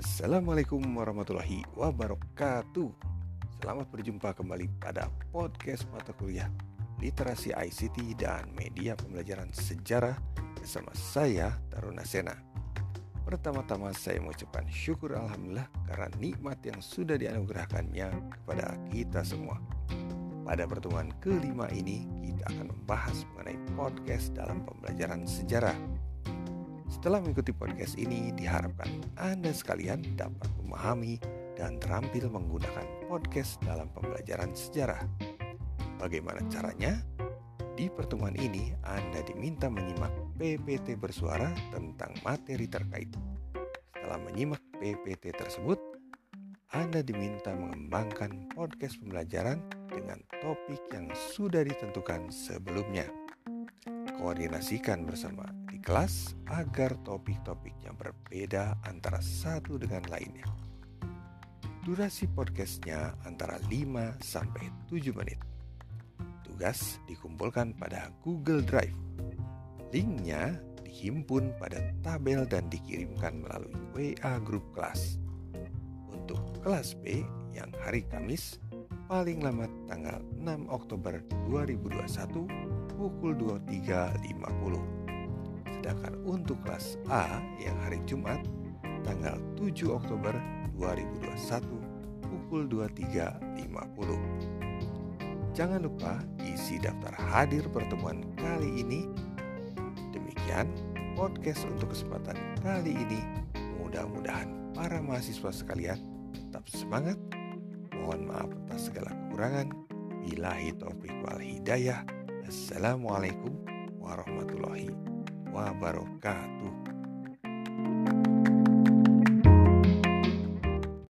Assalamualaikum warahmatullahi wabarakatuh. Selamat berjumpa kembali pada podcast mata kuliah Literasi ICT dan Media Pembelajaran Sejarah bersama saya Taruna Sena. Pertama-tama saya mengucapkan syukur Alhamdulillah karena nikmat yang sudah dianugerahkannya kepada kita semua. Pada pertemuan kelima ini kita akan membahas mengenai podcast dalam pembelajaran sejarah setelah mengikuti podcast ini, diharapkan Anda sekalian dapat memahami dan terampil menggunakan podcast dalam pembelajaran sejarah. Bagaimana caranya? Di pertemuan ini, Anda diminta menyimak PPT bersuara tentang materi terkait. Setelah menyimak PPT tersebut, Anda diminta mengembangkan podcast pembelajaran dengan topik yang sudah ditentukan sebelumnya. Koordinasikan bersama kelas agar topik-topiknya berbeda antara satu dengan lainnya. Durasi podcastnya antara 5 sampai 7 menit. Tugas dikumpulkan pada Google Drive. Linknya dihimpun pada tabel dan dikirimkan melalui WA grup kelas. Untuk kelas B yang hari Kamis paling lambat tanggal 6 Oktober 2021 pukul 23.50. Sedangkan untuk kelas A yang hari Jumat tanggal 7 Oktober 2021 pukul 23.50. Jangan lupa isi daftar hadir pertemuan kali ini. Demikian podcast untuk kesempatan kali ini. Mudah-mudahan para mahasiswa sekalian tetap semangat. Mohon maaf atas segala kekurangan. Bilahi taufiq wal hidayah. Assalamualaikum warahmatullahi wabarakatuh wabarakatuh.